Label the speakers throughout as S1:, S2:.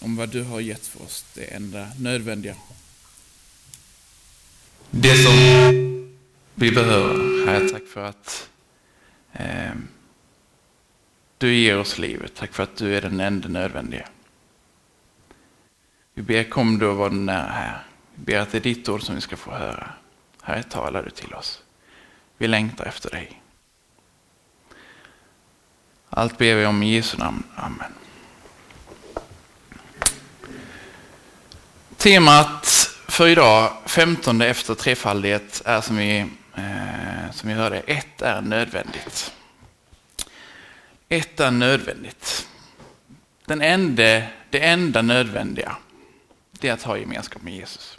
S1: om vad du har gett för oss, det enda nödvändiga.
S2: Det som vi behöver. Herre, tack för att eh, du ger oss livet. Tack för att du är den enda nödvändiga. Vi ber kom du och var nära här. Vi ber att det är ditt ord som vi ska få höra. Herre, talar du till oss. Vi längtar efter dig. Allt ber vi om i Jesu namn. Amen. Temat för idag, 15 efter trefaldighet, är som vi, eh, som vi hörde, ett är nödvändigt. Ett är nödvändigt. Den enda, det enda nödvändiga, det är att ha gemenskap med Jesus.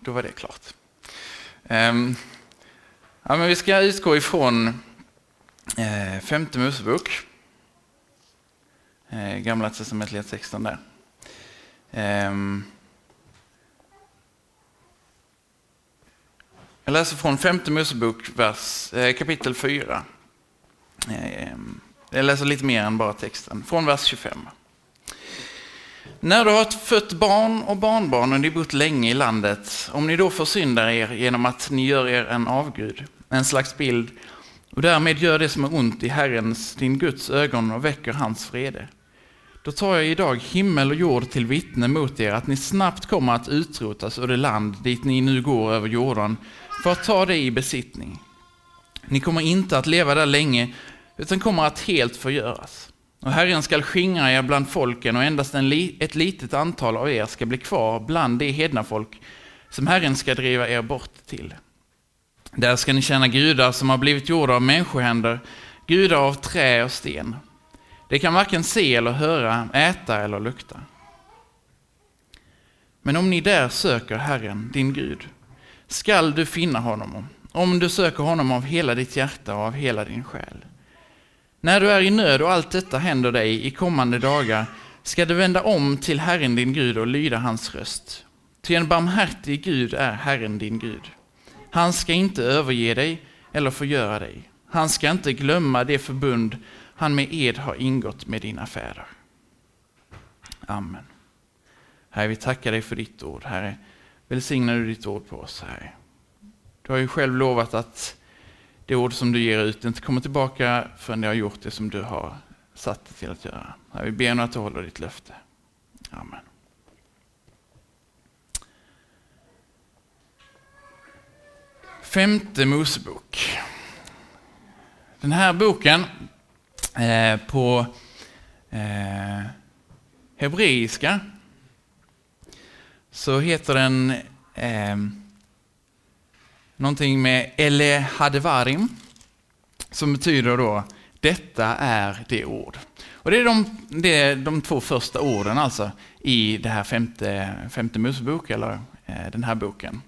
S2: Då var det klart. Um, ja, men vi ska utgå ifrån eh, femte Mosebok. Eh, gamla testamentet texten där. Ehm. Jag läser från femte Mosebok, vers, eh, kapitel 4. Ehm. Jag läser lite mer än bara texten, från vers 25. När du har fött barn och barnbarn och ni bott länge i landet, om ni då försyndar er genom att ni gör er en avgud, en slags bild, och därmed gör det som är ont i Herrens, din Guds ögon och väcker hans vrede. Då tar jag idag himmel och jord till vittne mot er att ni snabbt kommer att utrotas ur det land dit ni nu går över jorden för att ta det i besittning. Ni kommer inte att leva där länge utan kommer att helt förgöras. Och Herren skall skingra er bland folken och endast en li ett litet antal av er ska bli kvar bland de hedna folk som Herren ska driva er bort till. Där ska ni känna gudar som har blivit gjorda av människohänder, gudar av trä och sten. Det kan varken se eller höra, äta eller lukta. Men om ni där söker Herren, din Gud, skall du finna honom, om du söker honom av hela ditt hjärta och av hela din själ. När du är i nöd och allt detta händer dig i kommande dagar ska du vända om till Herren din Gud och lyda hans röst. Ty en barmhärtig Gud är Herren din Gud. Han ska inte överge dig eller förgöra dig. Han ska inte glömma det förbund han med ed har ingått med dina fäder. Amen. Herre, vi tackar dig för ditt ord. Herre, välsigna du ditt ord på oss, Herre. Du har ju själv lovat att det ord som du ger ut inte kommer tillbaka förrän det har gjort det som du har satt det till att göra. Herre, vi ber nu att du håller ditt löfte. Amen. Femte Mosebok. Den här boken eh, på eh, hebreiska så heter den eh, någonting med Ele Hadevarim som betyder då detta är det ord. Och det är de, det är de två första orden alltså i det här femte, femte Mosebok, eller eh, den här boken.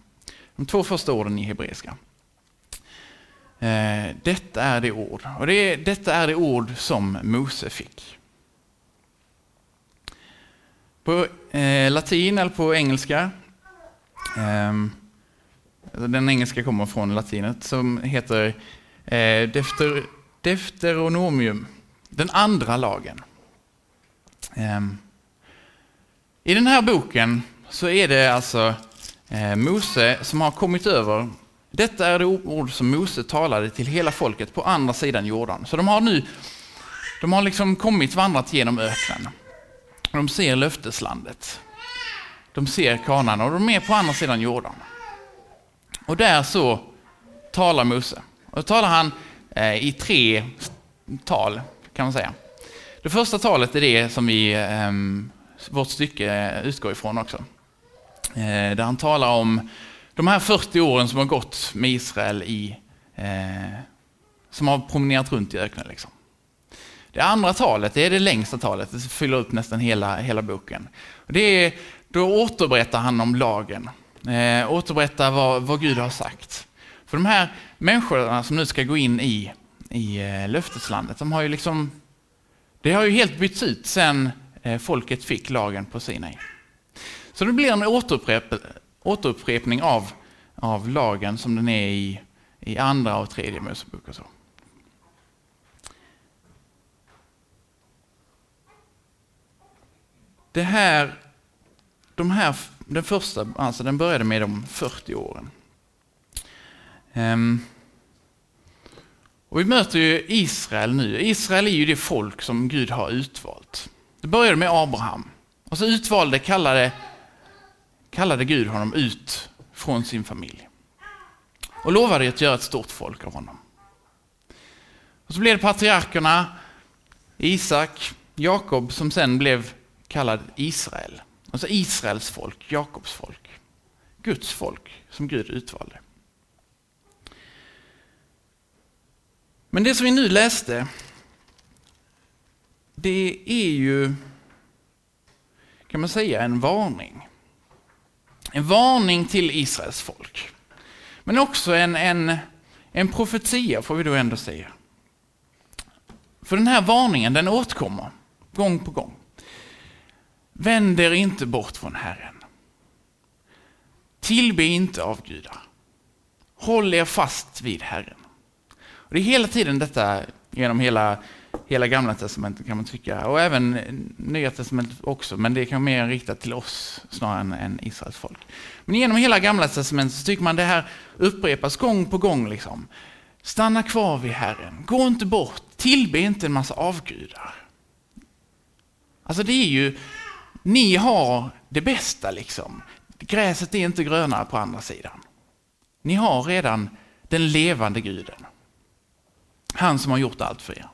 S2: De två första orden i hebreiska. Eh, detta är det ord, och det detta är det ord som Mose fick. På eh, latin eller på engelska, eh, den engelska kommer från latinet, som heter eh, Defter, Deuteronomium, den andra lagen. Ehm, I den här boken så är det alltså Eh, Mose som har kommit över detta är det ord som Mose talade till hela folket på andra sidan Jordan. Så de har nu de har liksom kommit vandrat genom öknen. De ser löfteslandet. De ser kanan och de är på andra sidan Jordan. Och där så talar Mose. Och då talar han eh, i tre tal, kan man säga. Det första talet är det som vi, ehm, vårt stycke utgår ifrån också. Eh, där han talar om de här 40 åren som har gått med Israel i, eh, som har promenerat runt i öknen. Liksom. Det andra talet det är det längsta talet, det fyller upp nästan hela, hela boken. Det är, då återberättar han om lagen, eh, återberättar vad, vad Gud har sagt. För de här människorna som nu ska gå in i, i eh, löfteslandet, de har ju liksom, det har ju helt bytts ut sen eh, folket fick lagen på Sinai. Så det blir en återupprepning återupprepning av, av lagen som den är i, i andra och tredje Mosebok. Och så. det här, de här, den första, alltså den började med de 40 åren. Um, och vi möter ju Israel nu. Israel är ju det folk som Gud har utvalt. Det började med Abraham. Och så utvalde, kallade, kallade Gud honom ut från sin familj. Och lovade att göra ett stort folk av honom. Och så blev det patriarkerna, Isak, Jakob som sen blev kallad Israel. Alltså Israels folk, Jakobs folk. Guds folk som Gud utvalde. Men det som vi nu läste, det är ju, kan man säga, en varning. En varning till Israels folk. Men också en, en, en profetia, får vi då ändå säga. För den här varningen, den återkommer gång på gång. Vänd er inte bort från Herren. Tillbe inte avgudar. Håll er fast vid Herren. Och det är hela tiden detta genom hela, hela gamla testamentet kan man tycka, och även nya testamentet också, men det är mer riktat till oss snarare än, än Israels folk. Men genom hela gamla testamentet så tycker man det här upprepas gång på gång. Liksom. Stanna kvar vid Herren, gå inte bort, tillbe inte en massa avgudar. Alltså det är ju, ni har det bästa liksom. Gräset är inte grönare på andra sidan. Ni har redan den levande guden. Han som har gjort allt för er.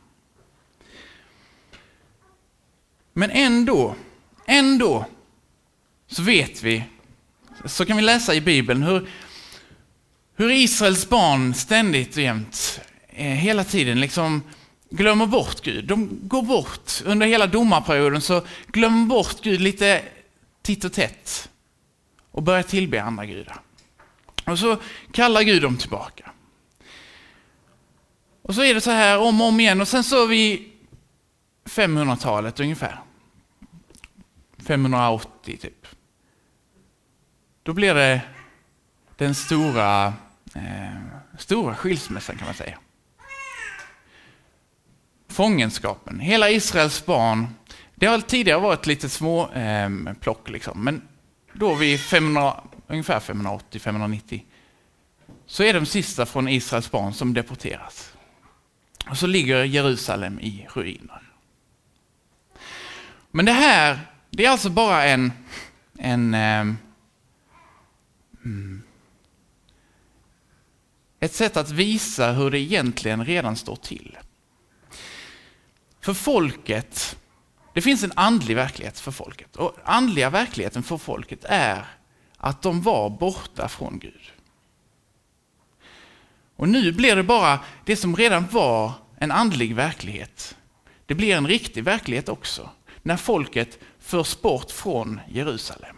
S2: Men ändå, ändå så vet vi, så kan vi läsa i Bibeln hur, hur Israels barn ständigt och jämt, eh, hela tiden liksom glömmer bort Gud. De går bort, under hela domarperioden så glömmer bort Gud lite titt och tätt och börjar tillbe andra gudar. Och så kallar Gud dem tillbaka. Och så är det så här om och om igen och sen så vid 500-talet ungefär. 580 typ. Då blir det den stora, eh, stora skilsmässan kan man säga. Fångenskapen, hela Israels barn. Det har tidigare varit lite små eh, plock liksom, men då vid 500, ungefär 580-590 så är de sista från Israels barn som deporteras. Och så ligger Jerusalem i ruiner. Men det här, det är alltså bara en, en um, ett sätt att visa hur det egentligen redan står till. För folket, det finns en andlig verklighet för folket. Och andliga verkligheten för folket är att de var borta från Gud. Och nu blir det bara det som redan var en andlig verklighet. Det blir en riktig verklighet också, när folket förs bort från Jerusalem.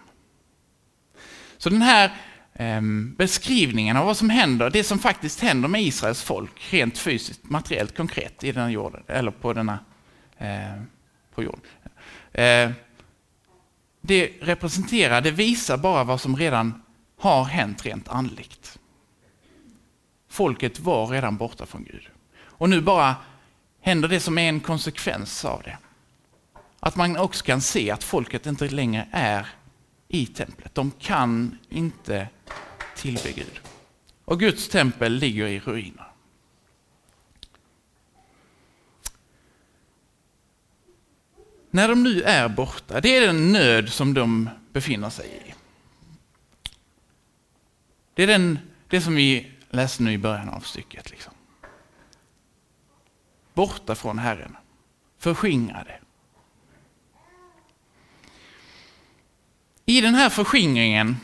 S2: Så den här eh, beskrivningen av vad som händer, det som faktiskt händer med Israels folk, rent fysiskt, materiellt, konkret, i denna jorden, eller på denna eh, på jorden. Eh, det representerar, det visar bara vad som redan har hänt rent andligt. Folket var redan borta från Gud. Och nu bara händer det som är en konsekvens av det. Att man också kan se att folket inte längre är i templet. De kan inte tillbe Gud. Och Guds tempel ligger i ruiner. När de nu är borta, det är den nöd som de befinner sig i. Det är den, det som vi läste nu i början av stycket. Liksom. Borta från Herren, förskingrade. I den här förskingringen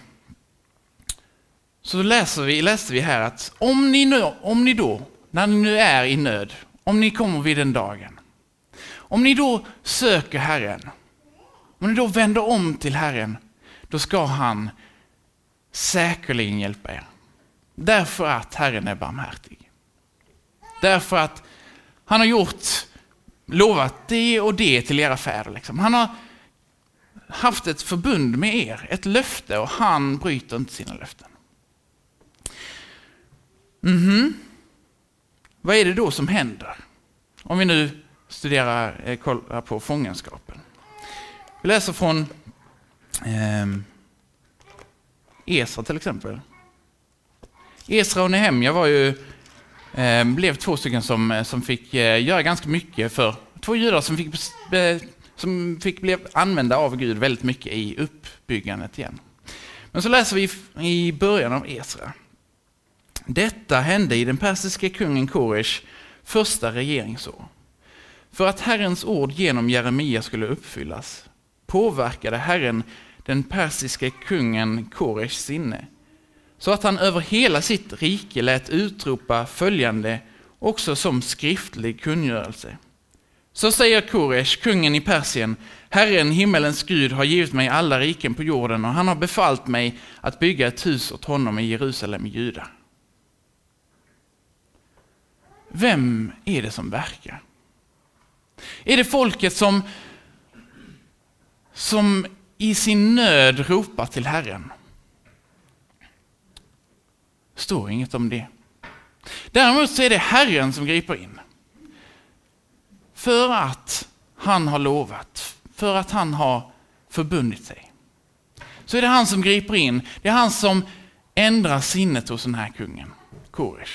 S2: så läser vi, läste vi här att om ni, nu, om ni då, när ni nu är i nöd, om ni kommer vid den dagen, om ni då söker Herren, om ni då vänder om till Herren, då ska han säkerligen hjälpa er. Därför att Herren är barmhärtig. Därför att han har gjort, lovat det och det till era fäder. Liksom. Han har haft ett förbund med er, ett löfte och han bryter inte sina löften. Mm -hmm. Vad är det då som händer? Om vi nu studerar, eh, kollar på fångenskapen. Vi läser från eh, Esra till exempel. Esra och Nehemja var ju, eh, blev två stycken som, eh, som fick eh, göra ganska mycket för, två judar som fick, eh, som fick bli använda av Gud väldigt mycket i uppbyggandet igen. Men så läser vi i början av Esra. Detta hände i den persiska kungen Koresh första regeringsår. För att Herrens ord genom Jeremia skulle uppfyllas påverkade Herren den persiska kungen Koreshs sinne, så att han över hela sitt rike lät utropa följande också som skriftlig kungörelse. Så säger Koresh, kungen i Persien, Herren, himmelens Gud, har givit mig alla riken på jorden och han har befallt mig att bygga ett hus åt honom i Jerusalem i Juda. Vem är det som verkar? Är det folket som, som i sin nöd ropar till Herren? står inget om det. Däremot så är det Herren som griper in. För att han har lovat, för att han har förbundit sig. Så är det han som griper in, det är han som ändrar sinnet hos den här kungen, Koresh.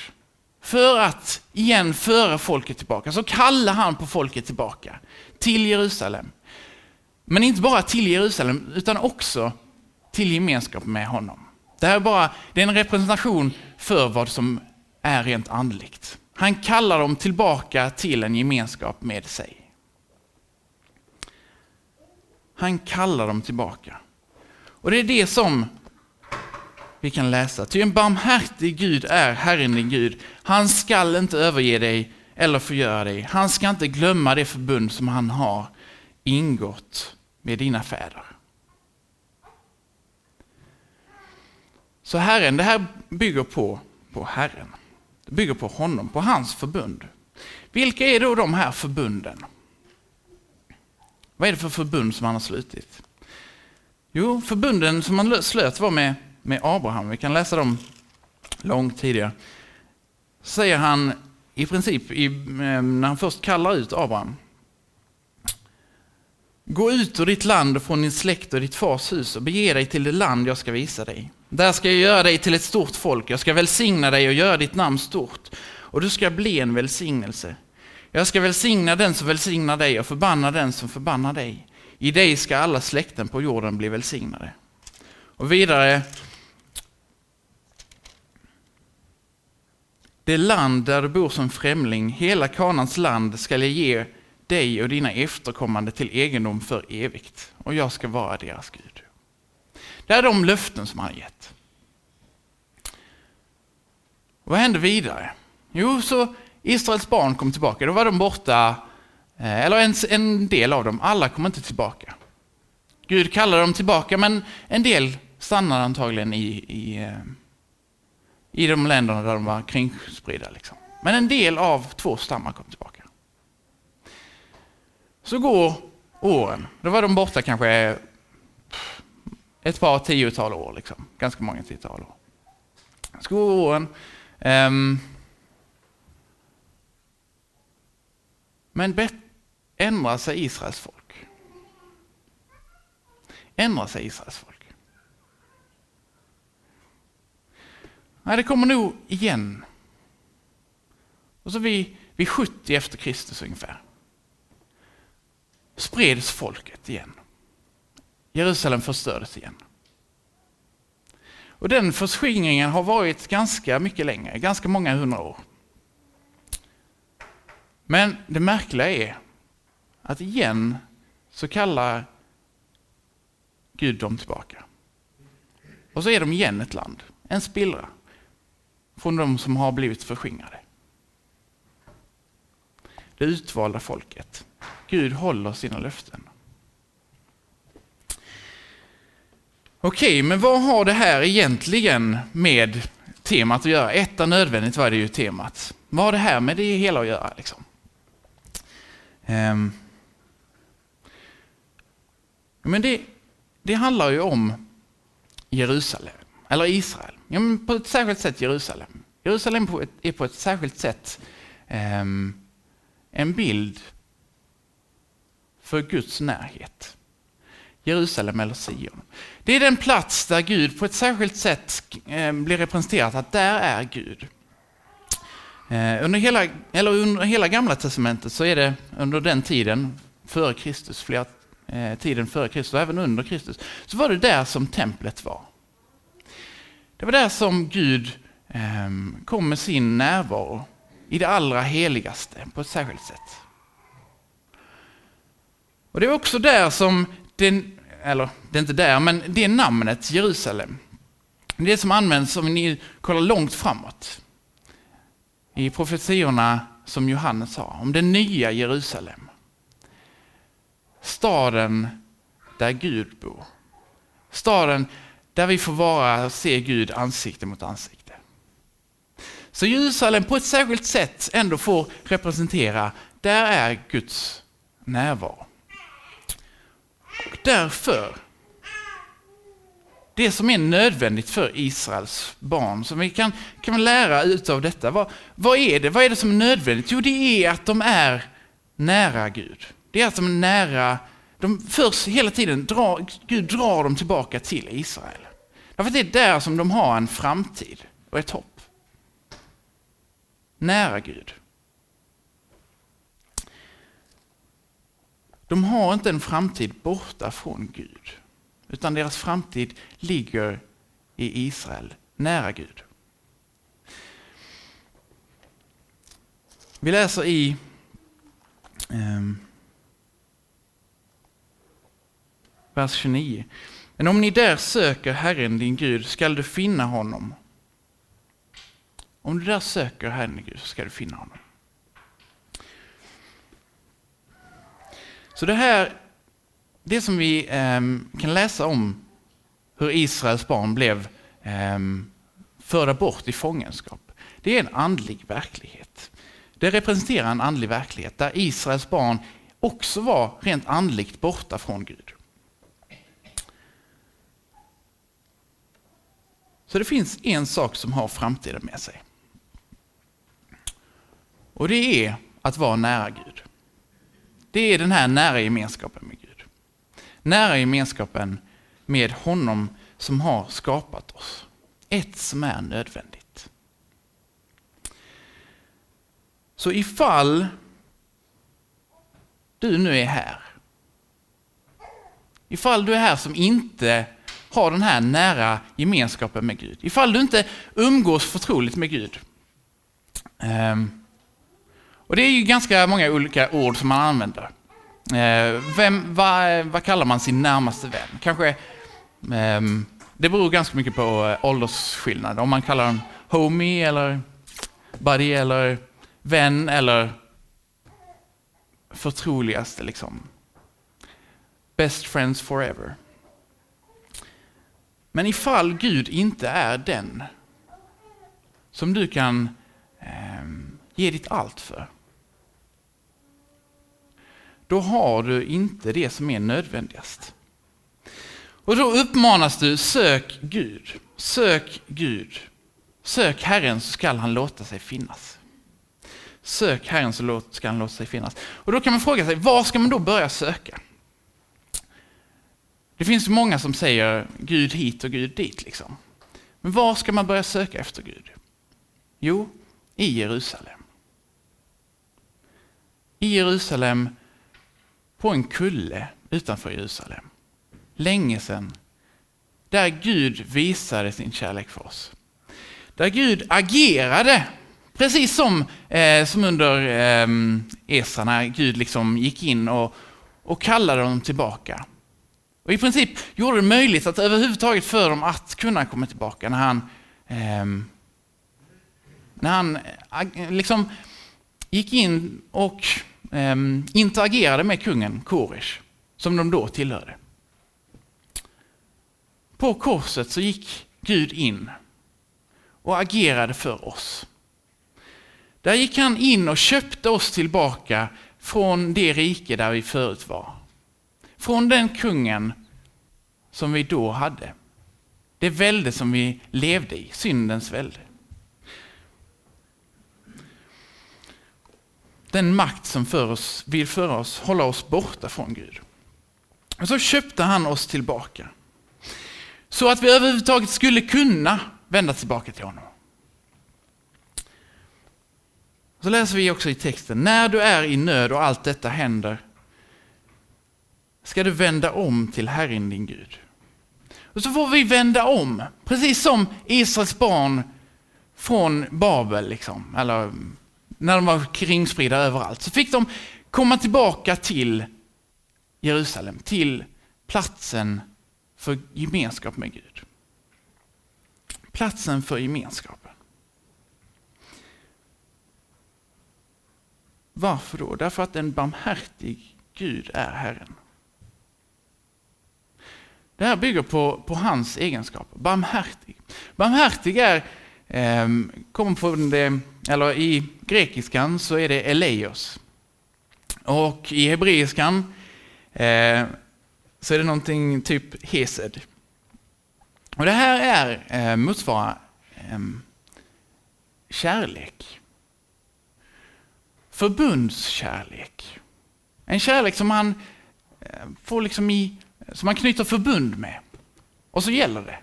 S2: För att igen föra folket tillbaka, så kallar han på folket tillbaka till Jerusalem. Men inte bara till Jerusalem, utan också till gemenskap med honom. Det här är bara det är en representation för vad som är rent andligt. Han kallar dem tillbaka till en gemenskap med sig. Han kallar dem tillbaka. Och det är det som vi kan läsa. Ty en barmhärtig Gud är Herren din Gud. Han skall inte överge dig eller förgöra dig. Han ska inte glömma det förbund som han har ingått med dina fäder. Så Herren, det här bygger på, på Herren. Det bygger på honom, på hans förbund. Vilka är då de här förbunden? Vad är det för förbund som han har slutit? Jo, förbunden som han slöt var med, med Abraham. Vi kan läsa dem långt tidigare. Säger han i princip, i, eh, när han först kallar ut Abraham. Gå ut ur ditt land och från din släkt och ditt fars hus och bege dig till det land jag ska visa dig. Där ska jag göra dig till ett stort folk, jag ska välsigna dig och göra ditt namn stort, och du ska bli en välsignelse. Jag ska välsigna den som välsignar dig och förbanna den som förbannar dig. I dig ska alla släkten på jorden bli välsignade. Och vidare, det land där du bor som främling, hela Kanans land, ska jag ge dig och dina efterkommande till egendom för evigt, och jag ska vara deras Gud. Det är de löften som han har gett. Och vad hände vidare? Jo, så Israels barn kom tillbaka. Då var de borta, eh, eller en, en del av dem, alla kom inte tillbaka. Gud kallade dem tillbaka, men en del stannade antagligen i, i, eh, i de länderna där de var kringspridda. Liksom. Men en del av två stammar kom tillbaka. Så går åren. Då var de borta kanske ett par tiotal år, liksom. ganska många tiotal år. Så går åren. Um, men ändrar sig Israels folk? Ändrar sig Israels folk? Nej, det kommer nog igen. Och så vid, vid 70 efter Kristus ungefär spreds folket igen. Jerusalem förstördes igen. Och den förskingringen har varit ganska mycket längre, ganska många hundra år. Men det märkliga är att igen så kallar Gud dem tillbaka. Och så är de igen ett land, en spillra från de som har blivit förskingrade. Det utvalda folket. Gud håller sina löften. Okej, men vad har det här egentligen med temat att göra? Ett är nödvändigt var det ju temat. Vad har det här med det hela att göra? Liksom? Um, men det, det handlar ju om Jerusalem, eller Israel. Ja, men på ett särskilt sätt Jerusalem. Jerusalem på ett, är på ett särskilt sätt um, en bild för Guds närhet. Jerusalem eller Sion. Det är den plats där Gud på ett särskilt sätt eh, blir representerat, att där är Gud. Eh, under hela, eller under hela gamla testamentet så är det under den tiden före Kristus, flera, eh, tiden före Kristus och även under Kristus, så var det där som templet var. Det var där som Gud kom med sin närvaro i det allra heligaste på ett särskilt sätt. Och Det är också där som, den, eller det är inte där, men det namnet Jerusalem, det som används om ni kollar långt framåt i profetiorna som Johannes sa, om det nya Jerusalem. Staden där Gud bor. Staden där vi får vara och se Gud ansikte mot ansikte. Så Jerusalem på ett särskilt sätt ändå får representera, där är Guds närvaro. Och därför det som är nödvändigt för Israels barn, som vi kan, kan lära ut av detta. Vad, vad, är det? vad är det som är nödvändigt? Jo, det är att de är nära Gud. Det är att de är nära, de förs hela tiden, drar, Gud drar dem tillbaka till Israel. Därför att det är där som de har en framtid och ett hopp. Nära Gud. De har inte en framtid borta från Gud. Utan deras framtid ligger i Israel, nära Gud. Vi läser i eh, vers 29. Men om ni där söker Herren din Gud skall du finna honom. Om du där söker Herren din Gud så ska du finna honom. Så det här det som vi eh, kan läsa om hur Israels barn blev eh, förda bort i fångenskap, det är en andlig verklighet. Det representerar en andlig verklighet där Israels barn också var rent andligt borta från Gud. Så det finns en sak som har framtiden med sig. Och det är att vara nära Gud. Det är den här nära gemenskapen med Gud nära gemenskapen med honom som har skapat oss. Ett som är nödvändigt. Så ifall du nu är här, ifall du är här som inte har den här nära gemenskapen med Gud, ifall du inte umgås förtroligt med Gud. Um, och Det är ju ganska många olika ord som man använder. Eh, vem, vad, vad kallar man sin närmaste vän? Kanske, ehm, det beror ganska mycket på eh, åldersskillnad. Om man kallar den homie eller buddy eller vän eller förtroligaste liksom. Best friends forever. Men ifall Gud inte är den som du kan eh, ge ditt allt för då har du inte det som är nödvändigast. Och då uppmanas du, sök Gud, sök Gud, sök Herren så skall han låta sig finnas. Sök Herren så skall han låta sig finnas. Och då kan man fråga sig, var ska man då börja söka? Det finns många som säger Gud hit och Gud dit. Liksom. Men var ska man börja söka efter Gud? Jo, i Jerusalem. I Jerusalem på en kulle utanför Jerusalem. Länge sedan. Där Gud visade sin kärlek för oss. Där Gud agerade, precis som, eh, som under eh, Esa när Gud liksom gick in och, och kallade dem tillbaka. Och i princip gjorde det möjligt att överhuvudtaget för dem att kunna komma tillbaka när han, eh, när han eh, liksom gick in och Ehm, interagerade med kungen Koresh, som de då tillhörde. På korset så gick Gud in och agerade för oss. Där gick han in och köpte oss tillbaka från det rike där vi förut var. Från den kungen som vi då hade. Det välde som vi levde i, syndens välde. Den makt som för oss, vill föra oss, hålla oss borta från Gud. Och så köpte han oss tillbaka. Så att vi överhuvudtaget skulle kunna vända tillbaka till honom. Så läser vi också i texten, när du är i nöd och allt detta händer ska du vända om till Herren din Gud. Och så får vi vända om, precis som Israels barn från Babel, liksom, eller när de var kringspridda överallt, så fick de komma tillbaka till Jerusalem, till platsen för gemenskap med Gud. Platsen för gemenskapen. Varför då? Därför att en barmhärtig Gud är Herren. Det här bygger på, på hans egenskaper. Barmhärtig. Barmhärtig är, eh, kommer från det, eller i grekiskan så är det eleios. Och i hebreiskan eh, så är det någonting typ hesed. Och det här är eh, motsvarar eh, kärlek. Förbundskärlek. En kärlek som man eh, får liksom i, som man knyter förbund med. Och så gäller det.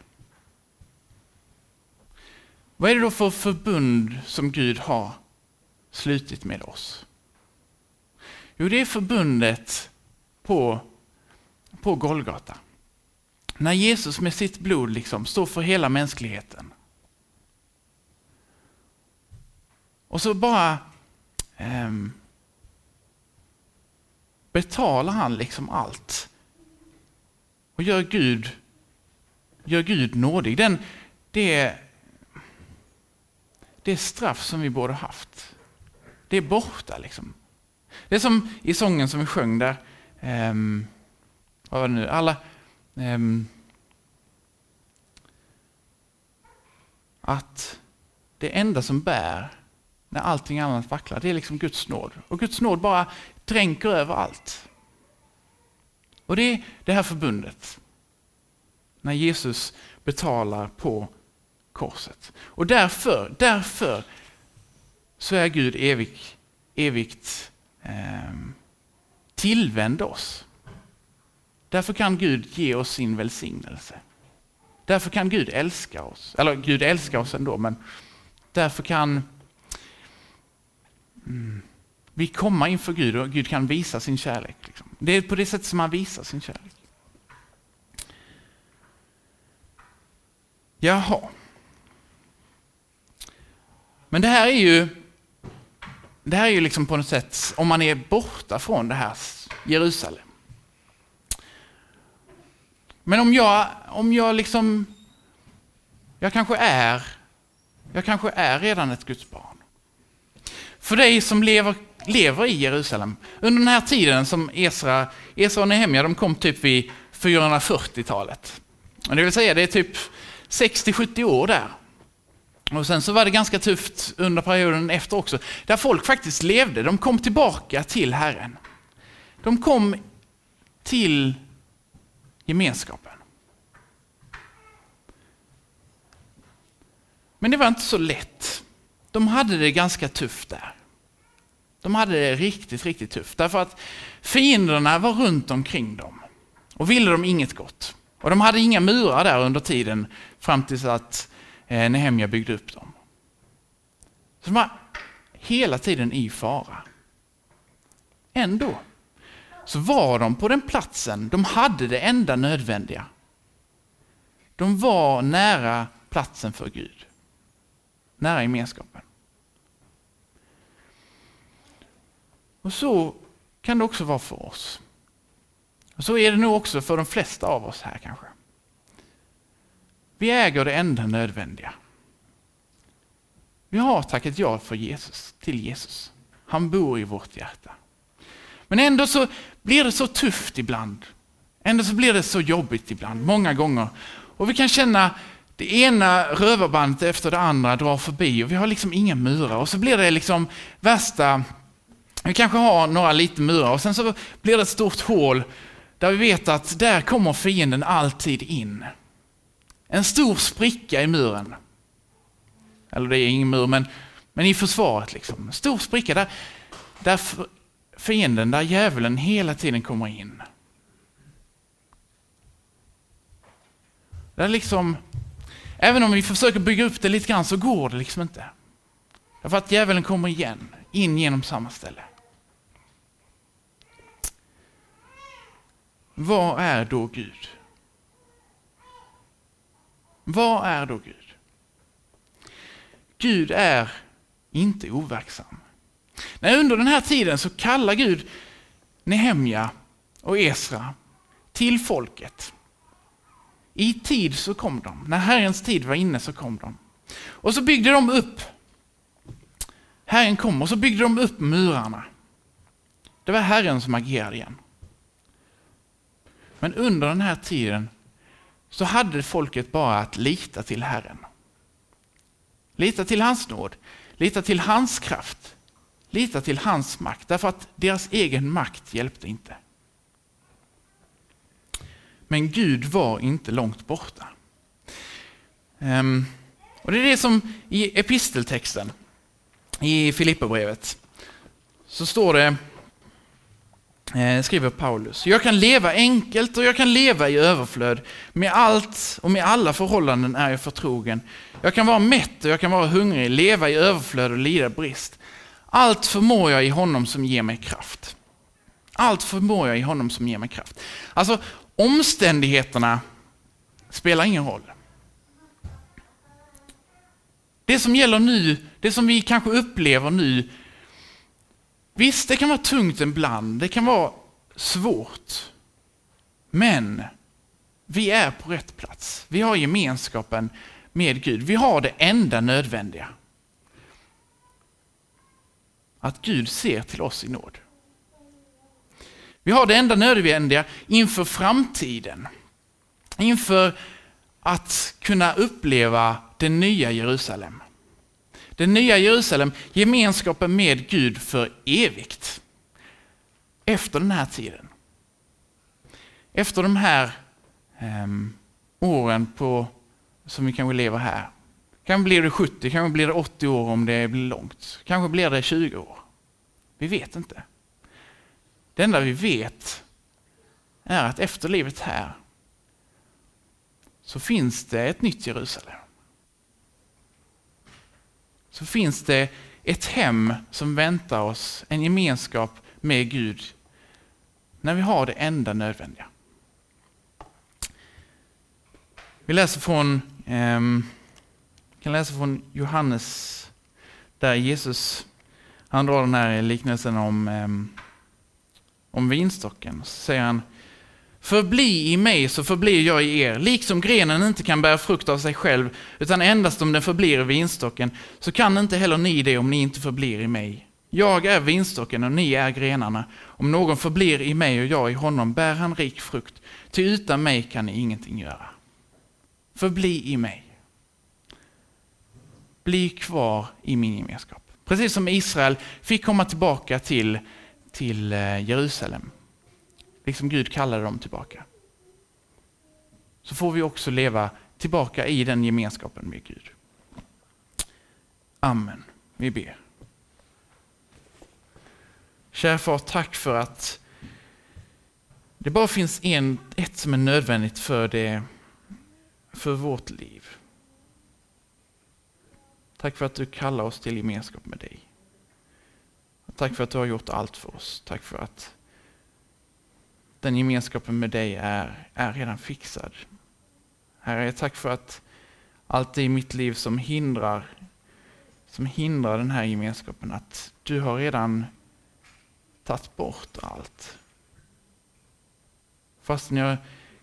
S2: Vad är det då för förbund som Gud har slutit med oss? Jo, det är förbundet på, på Golgata. När Jesus med sitt blod liksom står för hela mänskligheten. Och så bara eh, betalar han liksom allt. Och gör Gud, gör Gud nådig. Den, det, det straff som vi borde haft, det är borta. liksom. Det är som i sången som vi sjöng där, um, vad var det nu, alla, um, att det enda som bär när allting annat vacklar, det är liksom Guds nåd. Och Guds nåd bara dränker över allt. Och det är det här förbundet. När Jesus betalar på korset. Och därför, därför så är Gud evigt, evigt eh, tillvänd oss. Därför kan Gud ge oss sin välsignelse. Därför kan Gud älska oss. Eller Gud älskar oss ändå, men därför kan mm, vi komma inför Gud och Gud kan visa sin kärlek. Liksom. Det är på det sättet som han visar sin kärlek. Jaha. Men det här är ju det här är ju liksom på något sätt, om man är borta från det här Jerusalem. Men om jag, om jag liksom, jag kanske är, jag kanske är redan ett Guds barn. För dig som lever, lever i Jerusalem, under den här tiden som Esra, Esra och Nehemja, de kom typ vid 440-talet. Det vill säga, det är typ 60-70 år där. Och sen så var det ganska tufft under perioden efter också, där folk faktiskt levde. De kom tillbaka till Herren. De kom till gemenskapen. Men det var inte så lätt. De hade det ganska tufft där. De hade det riktigt, riktigt tufft. Därför att fienderna var runt omkring dem och ville dem inget gott. Och de hade inga murar där under tiden fram tills att Eh, Nehemja byggde upp dem. Så de var hela tiden i fara. Ändå så var de på den platsen, de hade det enda nödvändiga. De var nära platsen för Gud. Nära gemenskapen. Och så kan det också vara för oss. Och så är det nog också för de flesta av oss här kanske. Vi äger det enda nödvändiga. Vi har tackat ja för Jesus, till Jesus. Han bor i vårt hjärta. Men ändå så blir det så tufft ibland. Ändå så blir det så jobbigt ibland, många gånger. Och vi kan känna det ena rövarbandet efter det andra drar förbi och vi har liksom inga murar. Och så blir det liksom värsta, vi kanske har några lite murar och sen så blir det ett stort hål där vi vet att där kommer fienden alltid in. En stor spricka i muren. Eller det är ingen mur, men, men i försvaret. Liksom. En stor spricka där, där fienden, där djävulen hela tiden kommer in. Där liksom, även om vi försöker bygga upp det lite grann så går det liksom inte. Därför att djävulen kommer igen, in genom samma ställe. Vad är då Gud? Vad är då Gud? Gud är inte overksam. Nej, under den här tiden så kallar Gud Nehemja och Esra till folket. I tid så kom de. När Herrens tid var inne så kom de. Och så byggde de upp. Herren kom och så byggde de upp murarna. Det var Herren som agerade igen. Men under den här tiden så hade folket bara att lita till Herren. Lita till hans nåd, lita till hans kraft, lita till hans makt, därför att deras egen makt hjälpte inte. Men Gud var inte långt borta. Ehm, och Det är det som i episteltexten i Filipperbrevet så står det Eh, skriver Paulus. Jag kan leva enkelt och jag kan leva i överflöd. Med allt och med alla förhållanden är jag förtrogen. Jag kan vara mätt och jag kan vara hungrig, leva i överflöd och lida brist. Allt förmår jag i honom som ger mig kraft. Allt förmår jag i honom som ger mig kraft. Alltså, omständigheterna spelar ingen roll. Det som gäller nu, det som vi kanske upplever nu, Visst, det kan vara tungt ibland, det kan vara svårt. Men vi är på rätt plats. Vi har gemenskapen med Gud. Vi har det enda nödvändiga. Att Gud ser till oss i nåd. Vi har det enda nödvändiga inför framtiden. Inför att kunna uppleva det nya Jerusalem. Det nya Jerusalem, gemenskapen med Gud för evigt. Efter den här tiden. Efter de här um, åren på, som vi kanske lever här. Kanske blir det 70, kanske blir det 80 år om det blir långt. Kanske blir det 20 år. Vi vet inte. Det enda vi vet är att efter livet här så finns det ett nytt Jerusalem så finns det ett hem som väntar oss, en gemenskap med Gud, när vi har det enda nödvändiga. Vi läser från, eh, kan läsa från Johannes, där Jesus han drar den här liknelsen om, eh, om vinstocken. Så säger han, Förbli i mig så förblir jag i er. Liksom grenen inte kan bära frukt av sig själv, utan endast om den förblir i vinstocken, så kan inte heller ni det om ni inte förblir i mig. Jag är vinstocken och ni är grenarna. Om någon förblir i mig och jag i honom bär han rik frukt, ty utan mig kan ni ingenting göra. Förbli i mig. Bli kvar i min gemenskap. Precis som Israel fick komma tillbaka till, till eh, Jerusalem liksom Gud kallade dem tillbaka. Så får vi också leva tillbaka i den gemenskapen med Gud. Amen. Vi ber. Kära far, tack för att det bara finns en, ett som är nödvändigt för, det, för vårt liv. Tack för att du kallar oss till gemenskap med dig. Tack för att du har gjort allt för oss. Tack för att den gemenskapen med dig är, är redan fixad. Herre, tack för att allt det i mitt liv som hindrar, som hindrar den här gemenskapen, att du har redan tagit bort allt. Fastän jag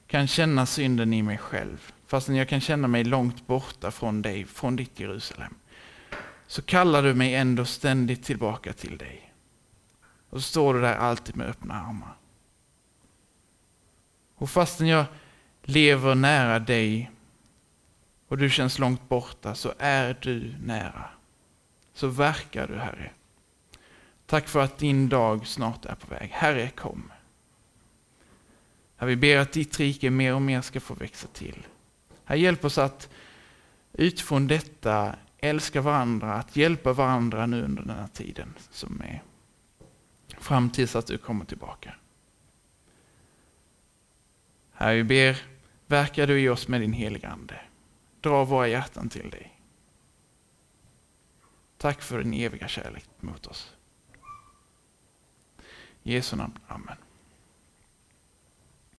S2: kan känna synden i mig själv, fastän jag kan känna mig långt borta från dig, från ditt Jerusalem, så kallar du mig ändå ständigt tillbaka till dig. Och så står du där alltid med öppna armar. Och fastän jag lever nära dig och du känns långt borta så är du nära. Så verkar du Herre. Tack för att din dag snart är på väg. Herre kom. Herre, vi ber att ditt rike mer och mer ska få växa till. Herre, hjälp oss att utifrån detta älska varandra, att hjälpa varandra nu under den här tiden som är fram tills att du kommer tillbaka. Herre, vi ber Verkar du i oss med din heliga Ande. Dra våra hjärtan till dig. Tack för din eviga kärlek mot oss. I Jesu namn. Amen.